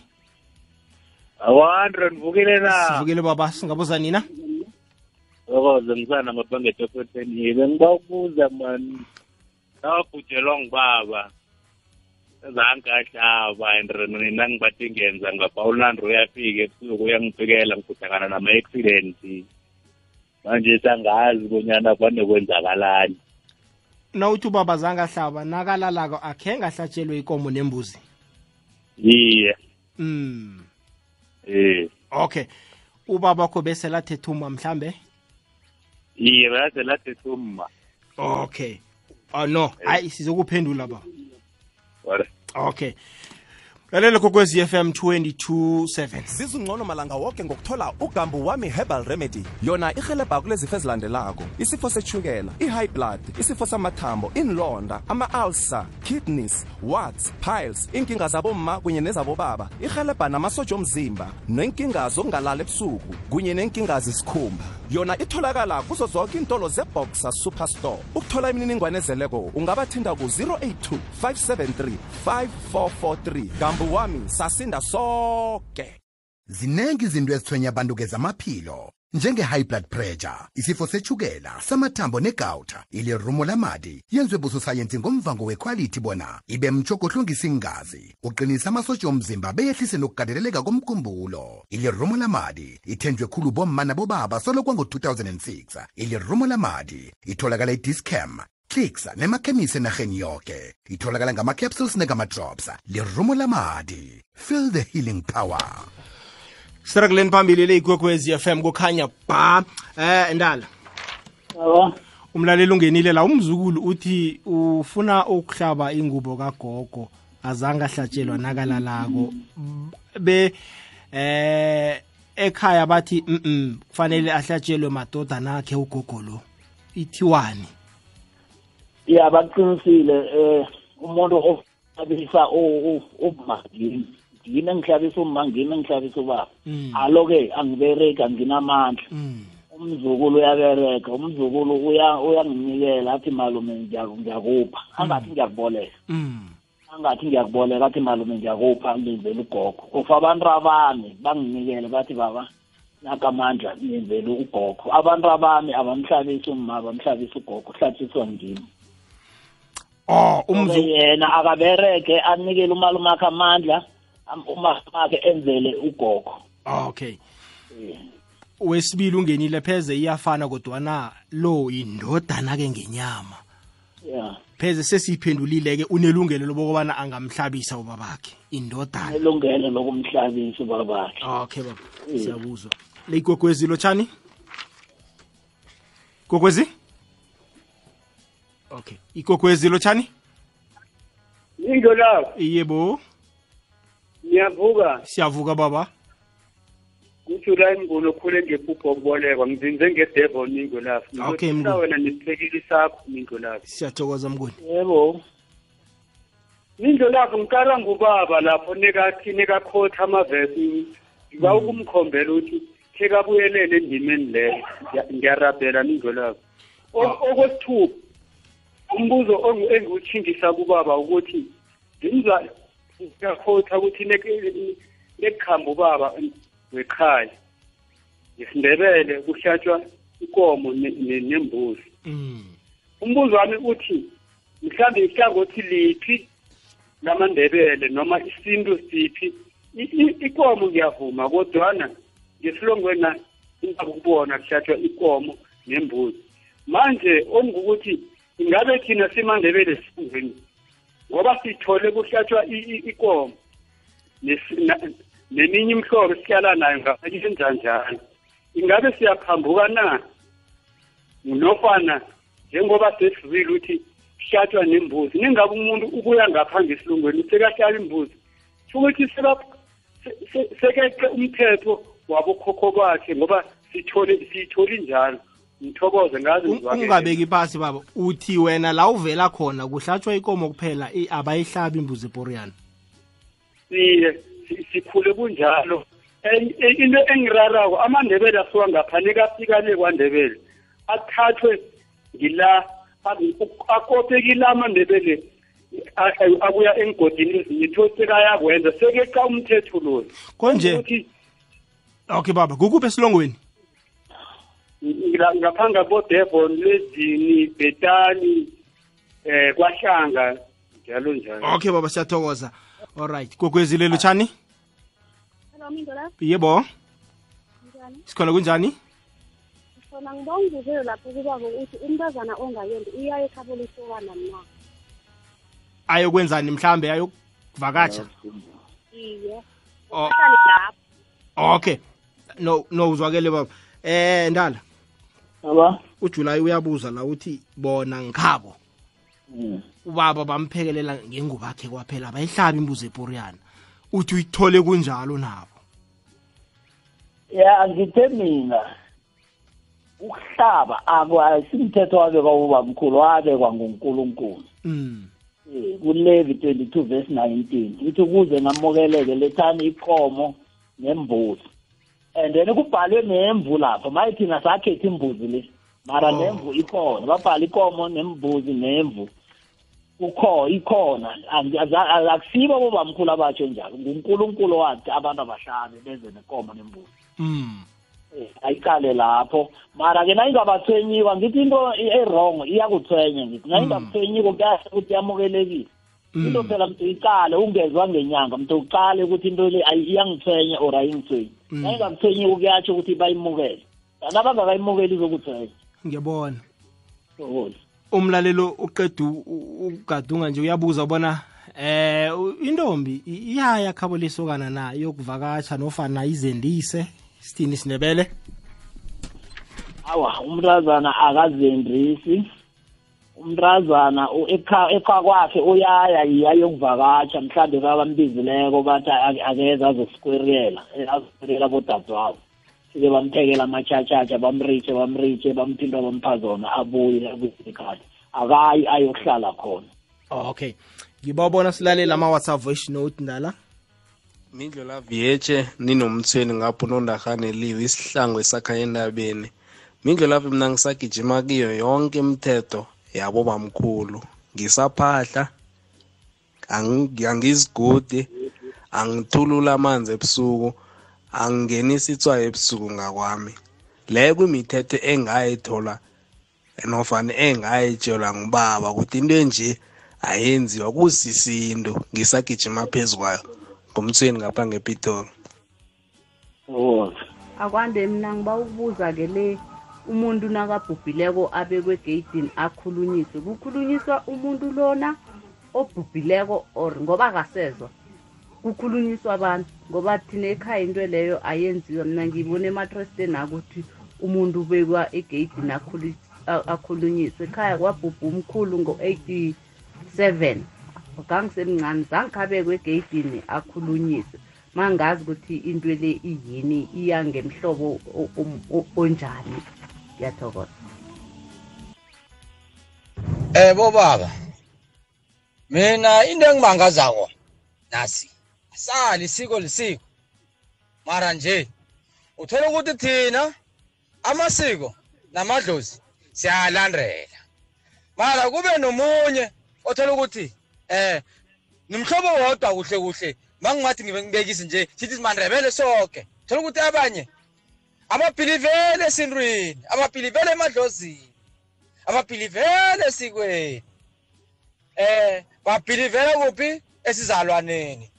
S5: awandre ndivukile na
S1: Sivukile baba, singabuza nina?
S5: okoze ngisana mabangetofeteni bengiba ngiba ukubuza mani nawabhujelwa ngibaba zangahlaba and nina ngibathi ngenza ngapha ulando uyafika ebusuku uyangiphikela ngikhuhlangana nama-accident manje sangazi bonyana vane kwenzakalani
S1: Nawuthi ubaba zange ahlaba nakalalako akhe ngahlatshelwe ikomo nembuzi.
S5: iye
S1: Mm.
S5: eh
S1: Okay. Ubaba kho bese lathethuma mhlambe?
S5: iye belaze lathethumma
S1: Okay. Oh no, hayi sizokuphendula ba. Okay. Lalela kokwezi FM 227.
S6: zizungcono malanga wonke ngokuthola ugambu wami herbal remedy. Yona irhelebha kulezifo ezilandelako isifo sechukela i-high blood isifo samathambo inlonda ama-ulcer kidneys warts piles inkinga zabomma kunye nezabobaba. Irhelebha namasotsha omzimba nenkinga zokungalala ebusuku kunye nenkinga zesikhumba yona itholakala kuzo zonke iintolo zeboxer superstore. Ukuthola imininingwane ezeleko ungabathinda ku-082 573 5443 gambu wami sasinda soke.
S3: Zinengi izinto ezithwenya abantu kezamaphilo njenge-high blood pressure isifo sechukela samathambo negawuta ilirumo lamadi yenzwe busosayensi ngomvango wekhwalithi bona ibe mtshogo ohlungisa ingazi uqinisa amasotsha omzimba beyehlise nokugadeleleka komkhumbulo. Ilirumo lamadi ithenjwe khulu bomma nabobaba solo kwango-2006 ilirumo lamadi itholakala idiscam clicks nemakhemisi enarheni yoke. Itholakala ngama-capsules negama-drops. Lirumo lamadi feel the healing power
S1: Sirakuleni phambili le ikwekwezi FM kukhanya ba eh ndala.
S2: Awa.
S1: umlaleli ungenile la umzukulu uthi ufuna ukuhlaba ingubo kagogo azange ahlatshelwa nakalalako. Be eh ekhaya bathi mhm kufanele ahlatshelwe madodana akhe ugogo lo. Ithiwani?
S2: Ya baqinisile eh umuntu ohlabisa ubma ngimi ngimi engihlabisa umma ngimi engihlabisa ubaba
S1: Mm.
S2: alo-ke angibereki anginamandla.
S1: Mm.
S2: umzukulu uyabereka umzukulu uya- uyanginikela athi malume ngiya- ngiyakupha. Angathi ngiyakuboleka.
S1: Mm.
S2: angathi ngiyakuboleka athi malume ngiyakupha ngenzela ugogo. Ufa abantu abami banginikele bathi baba nakamandla ngenzela ugogo. Abantu abami abamhlabisi umma abamhlabisa ugogo uhlatshiswa ngimi
S1: Oh
S2: Umzu yena akabereke anikele umalume akhe amandla. Am- umalume akhe enzele ugogo.
S1: Okay. Wesibili ungenile pheze iyafana kodwana lo indodana ke ngenyama.
S2: Ya.
S1: Pheze sesiyiphendulile ke unelungelo lokubana angamhlabisa ubabakhe indodana.
S2: Elungelo lokumhlabisa ubabakhe.
S1: Okay baba. Siyabuzwa. Le igogwezi lotshani? Gogwezi okay. Igogwezi lotshani?
S4: Into lapho
S1: yebo.
S4: Ngiyavuka.
S1: Siyavuka baba.
S4: Kujuly mnguni okhule ngephupho okubolekwa ngizinze ngedevon mingo lapho
S1: Okay,
S4: Ngizofuna
S1: Mnguni.
S4: wena nesiphekeli sakho mingo lapho
S1: siyathokoza mnguni.
S2: Yebo.
S4: Mingo lapho ngikala ngubaba lapho nekathi nekakhotha amavesi. Ngiba ukumkhombela ukuthi khe kabuyelele endimeni leyo Ngiya- ngiyarabhela mingo lapho O- okwesithupha umbuzo ongu- engiwutshingisa kubaba ukuthi ngimzwa ngiyakhotha ukuthi nek- nekukhamba ubaba wekhaya ngesindebele kuhlatshwa ne- nembuzi.
S1: Mm.
S4: umbuzo wami uthi mhlawumbe ihlangothi liphi lamandebele noma isintu siphi? Ikomo ngiyavuma kodwana ngesilongwena ingakubona kuhlatshwa ikomo nembuzi. Manje ongukuthi ingabe thina simandebele sifundweni ngoba sithole kuhlatshwa i- i- ikomo. Nesi- na- neminye imhlobo esihlala nayo ngayenza njalo ingabe siyaphambuka na? Nofana njengoba sesizile ukuthi kuhlatshwa nembuzi ningabe umuntu ukuya ngapha ngesilungweni sekahlala imbuzi ukuthi sekeqe umthetho wabokhokho bakhe ngoba sithole siyitholi njalo. Ngithokoze ngazi
S1: ungabeki pasi baba uthi wena la uvela khona kuhlatshwa ikomo kuphela abayihlabi imbuzi eporiyana
S4: siye si- sikhule kunjalo. En- into engirarako amandebele asuka ngapha nekafika le kwandebele athathwe ngila akopekile amandebele abuya engodini ezinye sekayakwenza sekeqa umthetho lo.
S1: Konje okay baba kukuphi esilongweni?
S4: Ngaphanga bodevon lezini betani eh kwahlanga njalo njalo.
S1: Okay baba siyathokoza. Alright gogwezile lutshani? Yebo.
S7: Njani?
S1: sikhona kunjani?
S7: Khona ngibonga uvelo lapho kubaba ukuthi umntazana ongayendi uyaye ekhabo lesokana na.
S1: ayokwenzani mhlambe? Ayokuvakatsha?
S7: Iye.
S1: Oh. Okay. No no uzwakele baba. Eh ndala
S2: aba
S1: uJuly uyabuza la uthi bona ngikhabo? Ubaba bamphekelela ngengubo yakhe kwaphela abayihlabi imbuzi eporiyana. Uthi uyithole kunjalo nabo.
S2: Ya ngithe mina ukuhlaba akwasimthetho wabekwa ubamkhulu wabekwa ngunkulunkulu.
S1: Mm.
S2: Kulevi 22 verse 19 ithi ukuze ngamukeleke lethani ikomo nembuzi. And then kubhalwe nemvu lapho maye thina sakhetha imbuzi le. Mara nemvu ikhona babhala ikomo nembuzi nemvu. Ukho ikhona. Akusibo bobamkhulu abatsho njalo. Ngunkulunkulu wathi abantu abahlabe beze nekomo nembuzi.
S1: Mm
S2: ayiqale lapho. Mara ke nayingabathwenyiwa ngithi into e-wrong iyakuthwenya ngithi. Nayingakuthwenyiko kuyahle ukuthi yamukelekile. Into phela mntu iqale ungezwa ngenyanga mntu uqale ukuthi into le iyangithwenya or ayingithwenyi nayingakuthwenyiko kuyatsho ukuthi bayimukele. Nabangakayimukeli izokuthwenya
S1: ngiyabona.
S2: Thokoza.
S1: umlalelo uqeda ugadunga nje uyabuza bona eh intombi iyaya khabo lesokana na? Yokuvakatsha nofana izendise sithini sinebele
S2: awa umntazana akazendrisi umntazana u- ekha ekha kwakhe uyaya yayokuvakatsha mhlawumbe babambizileko bathi ake- akeze azosikweriyela eh, azosikweriyela bodadewabo sike bamphekela amatshatshatsha bamritshe bamritshe bamphinda bampha zona abuye abuyele ekhaya. Akayi ayokuhlala khona.
S1: Okay. Ngibawubona silalela ama-whatsapp voice note ndala.
S8: Mindlo la vietshe ninomthweni ngapho nondahaneliwe isihlangu esakha endabeni. Mindlo lapho mina ngisagijima kiyo yonke imithetho. Yabo bamkhulu. Ngisaphahla angi- angizigudi angithulula amanzi ebusuku angingenisa itswayo ebusuku ngakwami. Leyo kwimithetho engayithola nofana engayitshelwa ngubaba ukuthi into enje ayenziwa kusisintu. Ngisagijima phezu kwayo ngumthweni ngapha ngepitori
S2: Thokoza.
S9: akwande mina ngiba ukubuza-ke le umuntu nakabhubhileko abekwe egeyidini akhulunyiswe. Kukhulunyiswa umuntu lona obhubhileko or ngoba akasezwa. Kukhulunyiswa abantu ngoba thina ekhaya into leyo ayenziwa. Mina ngiyibona ematresteni akuthi umuntu ubekwa egeyidini akhulunyiswe. Ekhaya kwabhubha umkhulu ngo-eighty seven gangisemncane zange khabekwe egeyidini akhulunyiswe. Mangazi ukuthi into le iyini iya ngemhlobo onjani. Ngiyathokoza
S10: Eh bobaba. Mina into engimangazako nasi. Sali isiko lisiko. Mara nje uthola ukuthi thina amasiko namadlozi siyalandela. Mara kube nomunye othola ukuthi eh nimhlobo wodwa kuhle kuhle mangingathi ngibekisi nje sithi simandrebele sonke. Thola ukuthi abanye ababhilivele esintwini ababhilivele emadlozini ababhilivele esikweni. Eh babhilivele kuphi? Esizalwaneni.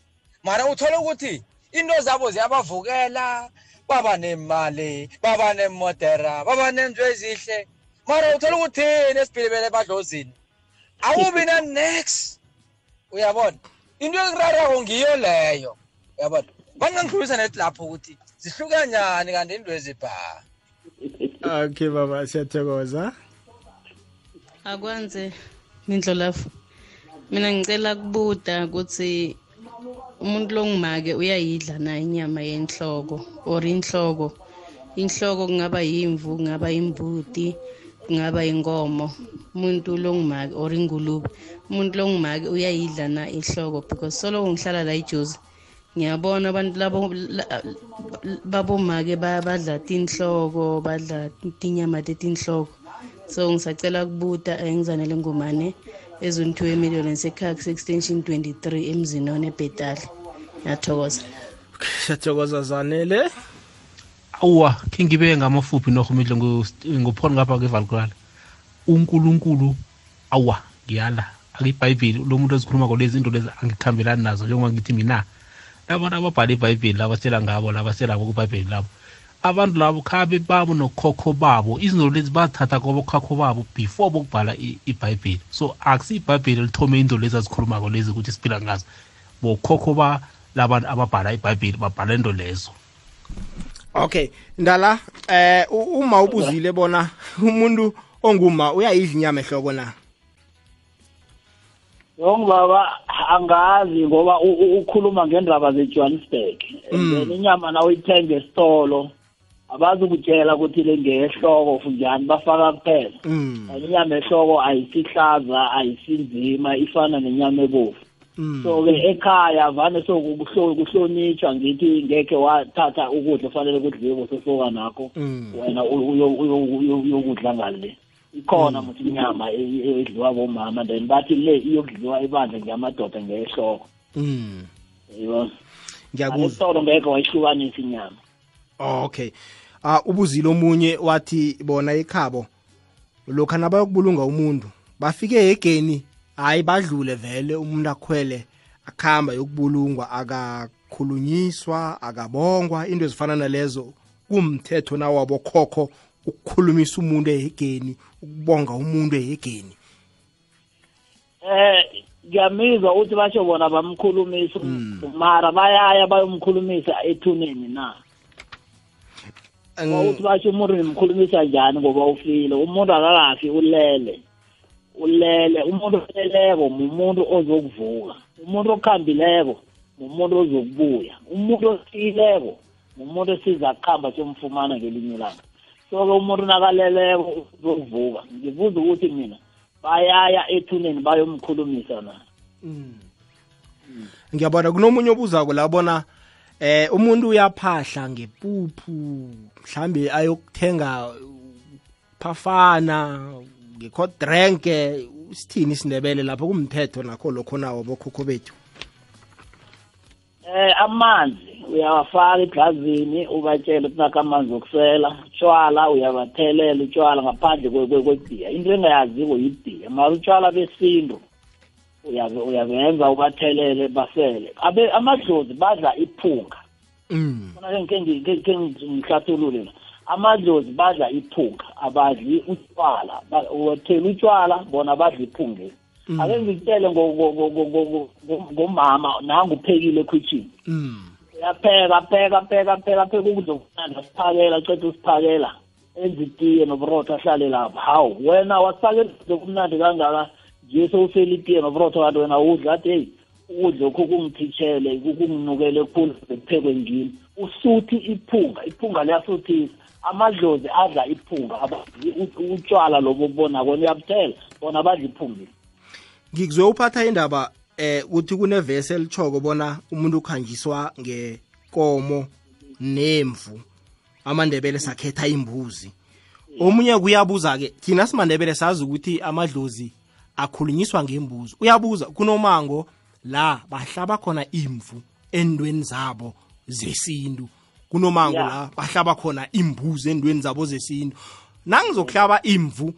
S10: Mara uthola ukuthi into zabo ziyabavukela baba nemali baba nemodera baba nenzo ezihle. Mara uthola ukuthi thina esibhilivele emadlozini? Awubi na-next uyabona? Into ekurarako ngiyo leyo. Uyabona bangangidlulisa nethi lapho ukuthi zihluke njani kanti into ezibhaa
S1: okay baba siyathokoza.
S11: Akwenze mindlolafu mina ngicela kubuda ukuthi umuntu longimake uyayidla na inyama yenhloko or inhloko? Inhloko kungaba yimvu kungaba imbudi kungaba inkomo. Umuntu longimake or ingulube. Umuntu longimake uyayidla na ihloko? Because soloko ngihlala la ijozi ngiyabona abantu labo la- babomake ba- badla tinhloko badla tinyama tetinhloko. So ngisacela kubuta eh, ngizanele ngumane ezonithiwe emiliyoni sekhak extension 23 emzini onebhetali ngiyathokoza.
S1: Siyathokoza zanele.
S12: Awuwa khe ngibe ngamafuphi norhumidle ngophona ngapha kwevalkurala unkulunkulu awa ngiyala. Akuyibhayibheli lo muntu ezikhuluma lezi into lezi angikhambelani nazo njengoba ngithi mina abantu ababhala ibhayibheli labasela ngabo labasela kwibhayibheli labo. Abantu labo khabe babo nokhokho babo. Izinto lezi bathatha kwabokhokho babo before bokubhala ibhayibheli. So akusiyibhayibheli lithome into lezi azikhulumako lezi ukuthi siphila ngazo. Bokhokho ba labantu ababhala ibhayibheli babhala into lezo.
S1: Okay ndala eh uma ubuzile bona umuntu onguma uyayidla inyama ehloko na?
S2: Yongibaba angazi ngoba ukhuluma ngendaba ze-johannesburg. And then inyama na uyithenga esitolo abazi ukutshela ukuthi le ngeyehloko funjani bafaka kuphela. Kanti inyama ehloko ayisihlaza ayisinzima ifana nenyama ebovu. So-ke ekhaya vane sokuhlonitshwa ngithi ngekhe wathatha ukudla ofanele kudliwe kusesoka nakho wena uyokudla ngale. Ikhona muthi inyama e- edliwa bomama then bathi le iyokudliwa ibandla ngamadoda ngehloko
S1: mm.
S2: Yebo.
S1: Ngiyakuzwa.
S2: Ngeke wayihlukanisa inyama.
S1: Okay. Ah ubuzile omunye wathi bona ekhabo lokhu nabayokubulunga umuntu bafike egeni hayi badlule vele umuntu akhwele akhamba yokubulungwa akakhulunyiswa akabongwa. Into ezifana nalezo kumthetho nawabo khokho ukukhulumisa umuntu ehegeni ukubonga umuntu ehegeni
S2: eh ngiyamizwa ukuthi basho bona bamkhulumisa mara bayaya bayomkhulumisa ethuneni na? Ukuthi basho umuntu nimkhulumisa njani ngoba ufile umuntu akakafi ulele ulele umuntu oleleko umuntu ozokuvuka umuntu okhambileko umuntu ozokubuya umuntu osiyileko umuntu esiza kuhamba siyomfumana ngelinye ilanga. So-ke umuntu nakaleleko uzokuvuka. Ngibuza ukuthi mina bayaya ethuneni bayomkhulumisa na?
S1: Ngiyabona kunomunye obuzako la bona eh umuntu uyaphahla ngepuphu mhlambe ayokuthenga phafana ngekodrenke sithini isindebele lapho kumthetho nakho lokho nawo bokhokho bethu.
S2: Eh amanzi. Uyawafaka eglazini ubatshele ukuthi nakho amanzi okusela utshwala uyabathelela utshwala ngaphandle kwe- kwe- kwebhiya into engayaziko yibhiya mara utshwala besintu uyabe- uyabenza ubathelele basele abe amadlozi badla iphunga Funa ke ngi- ke- ke ngihlathulule la amadlozi badla iphunga abadli utshwala Ba- uthela utshwala bona badla iphungeni ake ngikutshele ngo- ngo- ngo- ngo- ngo- ngo- ngomama nangu uphekile ekhwitshini uyapheka pheka pheka pheka pheka ukudla okumnandi asiphakela ceda usiphakela enza itiye noburotho ahlale lapho hawu wena wasiphakela ukudla okumnandi kangaka nje sewusela itiye noburotho kanti wena udla athi heyi ukudla okhu kungiphitshele kunginukele khulu bekuphekwe ngimi usuthi iphunga iphunga liyasuthisa amadlozi adla iphunga abadli ut- utshwala lobo obubona kona uyabuthela bona badla iphungile
S1: ngikuzwe uphatha indaba eh ukuthi kunevesi elitshoko bona umuntu ukhanjiswa ngekomo nemvu. Amandebele sakhetha imbuzi. Omunye kuyabuza-ke thina simandebele sazi ukuthi amadlozi akhulunyiswa ngembuzi. Uyabuza kunomango la bahlaba khona imvu endweni zabo zesintu. Kunomango
S2: Ya.
S1: la bahlaba khona imbuzi endweni zabo zesintu. Nangizokuhlaba imvu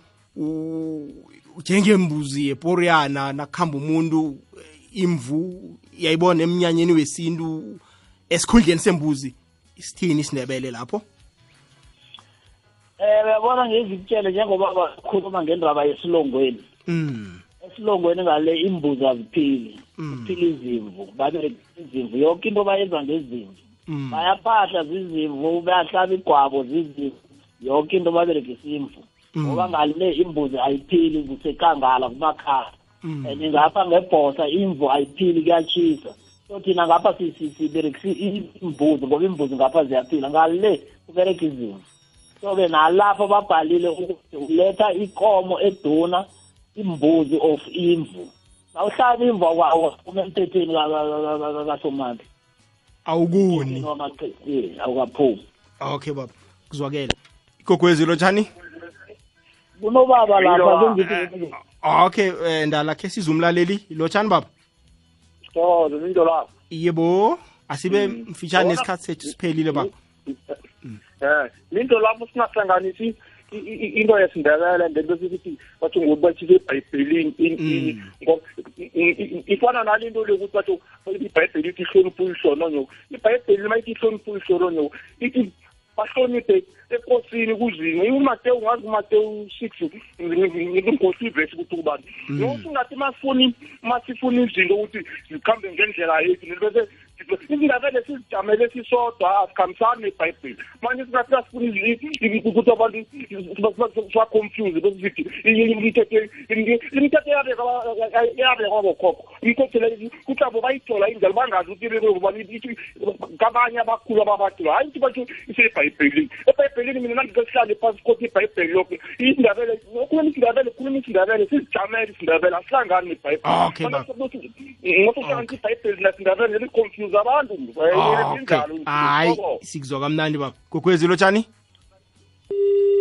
S1: njengembuzi yeporiyana nakuhamba umuntu imvu yayibona emnyanyeni wesintu esikhundleni sembuzi isithini isindebele lapho
S2: Eh uyabona ngizikutshele njengoba bakhuluma ngendaba yesilongweni.
S1: mm
S2: Esilongweni ngale imbuzi aziphili. Kuphila izimvu, babe izimvu yonke into bayenza ngezimvu.
S1: mm
S2: Bayaphahla zizimvu, bayahlaba igwabo zizimvu. Yonke into baberegisa imvu.
S1: Mm.
S2: Ngoba ngale imbuzi ayiphili kusekangala kumakhaya.
S1: Mm.
S2: And ngapha ngebhosa imvu ayiphili kuyachisa. So thina ngapha si- si- siberegisa imbuzi ngoba imbuzi ngapha ziyaphila. Ngale kubereka izimvu. so-ke nalapho babhalile ukuthi uletha ikomo eduna imbuzi of imvu. Nawuhlaba imvu awukaphumi emthethweni kasomandla.
S1: Awukuni.
S2: Awukaphumi.
S1: Okay baba. Kuzwakele. Igogwezi lotshani
S2: kunobaba lapha
S1: Yilo,
S2: kengithi
S1: okay eh, ndala khe sizumlaleli lotshani baba?
S13: Thokoze into lapho.
S1: yebo asibe mfitshane nesikhathi sethu siphelile baba.
S13: Eh, into lapho singahlanganisi i- i- into yesindebele ngento sithi bathi ngokuthi bathise ebhayibhelini in- in- ngo- i- i- i- ifana nalinto lokuthi bathi ibhayibheli ithi ihloniphe uyihlononyo ibhayibheli mayithi ihloniphe uyihlononyo ithi bahloniphe ekosini kuzini? Umatewu ungazi umatewu six ngimkhosi ivesi ukuthi ubani. Nokuthi ungathi masifuni masifuna izinto ukuthi zikhambe ngendlela yethu bese izindabele sizijamele sisodwa asikhambisani nebhayibheli. Manje ukuthi abantu sibaconfuse bese sithi imithetho eyabekwa bokhokho imithetho le kuthi abo bayithola indlela bangazi ukuthi kabanye abakhulu hayi ukuthi bathi isebhayibhelini. Ebhayibhelini mina nandike sihlale phasi kothi ibhayibheli lokho isindabele khuluma isindabele khuluma isindabele sizijamele isindabele asihlangani ah,
S1: Okay,
S13: nebhayibheli ngoba uhlanganisa ibhayibheli nasindabele abantu
S1: okay. hayi sikuzwa kamnandi baba. Gogwezi lotshani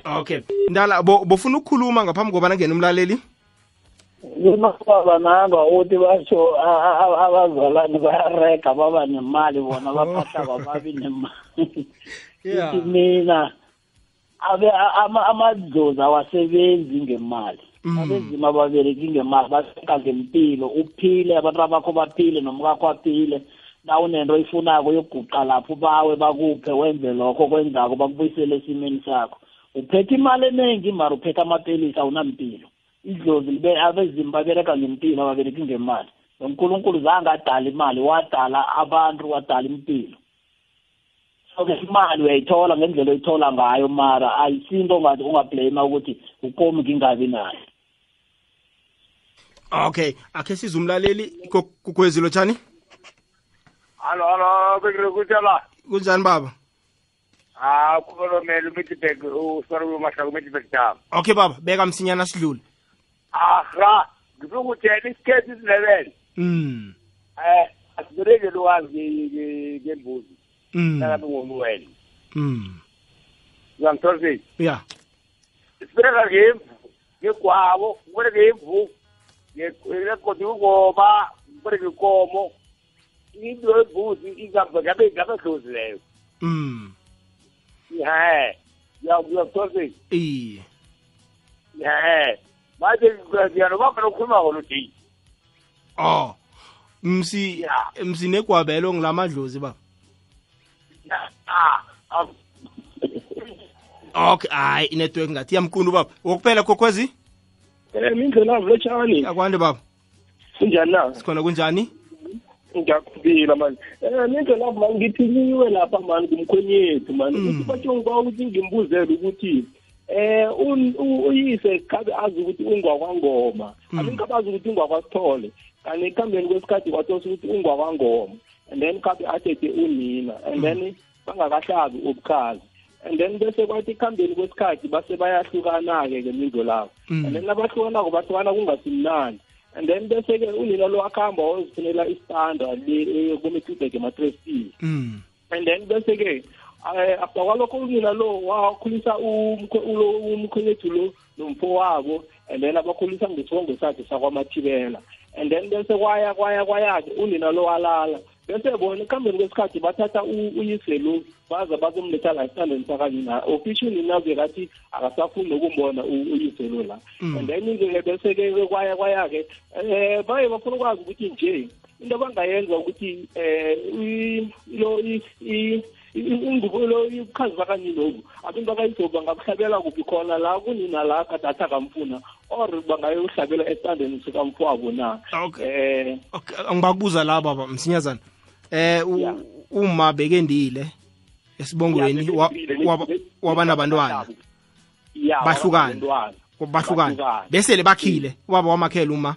S1: okay. Ndala bo- ukukhuluma ngaphambi kobana ngena umlaleli?
S2: Kunobaba nanga uthi basho abazalwane bayarega baba nemali bona baphahla bababi nemali. Ithi mina amadlozi awasebenzi ngemali. Abezima ababereki ngemali baseka ngempilo uphile abantu abakho baphile nomkakho aphile na unento oyifunako yoguqa lapho bawe bakuphe wenze lokho kwenzako bakubuyisele esimeni sakho. Uphethe imali eningi mara uphethe amapelisi awunampilo idlozi libe abezima babereka ngempilo ababereki ngemali. Nonkulunkulu zange adala imali wadala abantu wadala impilo. So-ke imali uyayithola ngendlela oyithola ngayo mara ayisinto ongathi ungablame ukuthi ukomi ngingabi nayo.
S1: Okay akhe sizumlaleli gogwezi lotshani?
S13: Hallo hallo bekere kutela.
S1: kunjani baba
S13: Ah kukhulumela uMiddelburg usori uMahlaka uMiddelburg Dam.
S1: okay baba beka msinyana sidlule
S13: Ahra ngifuna ukutshela isikhethi isilebele.
S1: mm
S13: Eh asibereke lokwazi ngembuzi.
S1: mm
S13: Nakabe ngomuwena.
S1: mm
S13: Uyangithola
S1: ya
S13: Sibereka ngemvu ngegwabo kubereke ngemvu ngekodi ukoma kubereke ikomo into yembuzi ingabe ngabe ngabe dlozi leyo.
S1: mm
S13: Yeah. Ya uyangithola
S1: iye
S13: Yeah. Manje ngiyanoba khona ukukhuluma ngolo day.
S1: oh msi msinegwabelo ngilamadlozi baba
S13: Ah,
S1: okay hayi inetwork ngathi yamqundu baba wokuphela kokwezi
S14: Eh mindlela lotshani.
S1: akwande baba
S14: Kunjani na?
S1: sikhona kunjani
S14: Ngiyakuphila manje. Eh mindlela manje ngithi niwe lapha manje kumkhwenyethu manje. Ukuthi bathi ngiba ukuthi ngimbuzele ukuthi eh un- u- uyise kabe azi ukuthi ungwakwangoma. Abingabazi ukuthi ungwakwasithole. Kanti ekuhambeni kwesikhathi kwathosa ukuthi ungwakwangoma. And then kabe athethe unina. And then bangakahlabi ubukhazi. And then bese kwathi ekuhambeni kwesikhathi base bayahlukana-ke ke mindlo labo. And then nabahlukanako bahlukana kungasimnandi. And then bese-ke unina lo akuhamba wayozifunela isitanda le kumetudek ema-trustee
S1: mm.
S14: And then bese-ke eh, after kwalokho unina lo wakhulisa umkho- ulo- umkhwenyethu lo nomfo wabo and then abakhulisa ngesibongo sakhe sakwamathibela. And then bese kwaya kwaya kwaya-ke unina lo walala. Bese bona ekuhambeni kwesikhathi bathatha u- uyise lo baze bazomletha la esitandeni sakanina ofisho unina bekathi akasafuni nokumbona u- uyise lo la.
S1: Mm.
S14: and then-ke bese-ke kwaya kwaya-ke um baye bafuna ukwazi ukuthi nje into abangayenza ukuthi um lo i- i- i- ingubo lo ikhazi bakaninobu abantu bakayisobu bangakuhlabela kuphi khona la? Kunina la kade athi akamfuna or bangayohlabela esitandeni sikamfowabo na?
S1: Okay. Angibakubuza la baba msinyazana. Eh uma bekendile esibongweni
S14: Ya,
S1: wa-
S14: bekendile,
S1: waba- wabanabantwana.
S14: ya
S1: bahlukane.
S14: wabantwana.
S1: bahlukane.
S14: Bahlukane.
S1: bese bakhile. Ubaba wamakhela uma?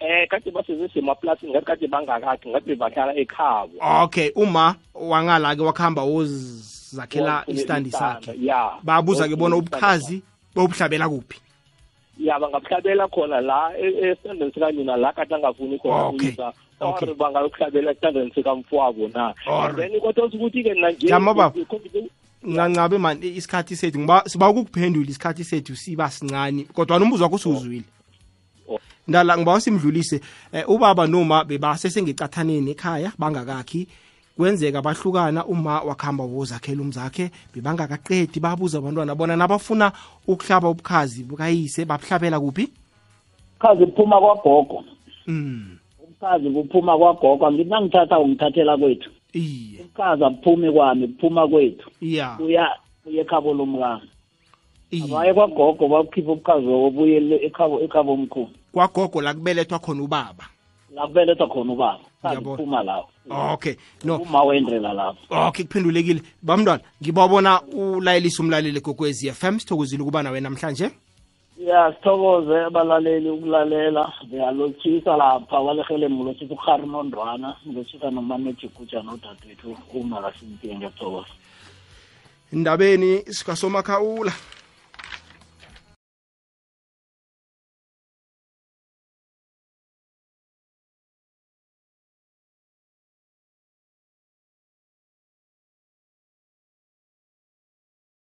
S14: Eh kade basezesemaplasini ngathi kade bangakakhi ngathi bahlala ekhabo.
S1: Okay uma wangala ke wakhamba wozakhela
S14: istanda,
S1: sakhe.
S14: Ya.
S1: babuza ke
S14: Wofuna
S1: bona ubukhazi bobuhlabela kuphi?
S14: Ya bangakuhlabela khona la e- esitandeni sikanina la kade angafuni khona
S1: Okay.
S14: uyisa
S1: Okay.
S14: or bangakuhlabela esitandeni sikamfowabo na
S1: Alright.
S14: and then kodwa ukuthi-ke nanje
S1: Jama baba.
S14: COVID-
S1: ncancabe mani isikhathi sethu ngiba siba ukukuphendula isikhathi sethu siba sincane kodwa umbuzo wakho usuzwile ndala ngiba simdlulise eh, ubaba noma bebasesengecathaneni ekhaya bangakakhi kwenzeka bahlukana uma wakuhamba wozakhela umzakhe bebangakaqedi babuza abantwana bona nabafuna ukuhlaba ubukhazi bukayise babuhlabela kuphi?
S2: Khazi kuphuma kwagogo.
S1: Mm.
S2: ubukhazi kuphuma kwagogo. Angithi nangithatha ungithathela kwethu.
S1: Iye.
S2: Ubukhazi abuphumi kwami kuphuma kwethu.
S1: Ya
S2: uya uye ekhabo lomkami. Abaye kwagogo bakhipha ubukhazi wabo buye ekhabo ekhabo omkhulu.
S1: Kwagogo la kubelethwa khona ubaba.
S2: La kubelethwa khona ubaba
S1: Ngiyabona.
S2: lapho.
S1: Okay. No.
S2: Uma wendlela lapho.
S1: Okay kuphendulekile. Bamntwana ngibabona ulayelisa umlaleli gokwezi FM sithokozile ukuba nawe namhlanje.
S2: Ya sithokoze abalaleli ukulalela. Ngiyalochisa lapha. Walehele mlothisa ukhari nondwana ngilothisa nomanejikuja nodadewethu uma kasimpiye ngiyathokoza
S1: indabeni sikasomakhawula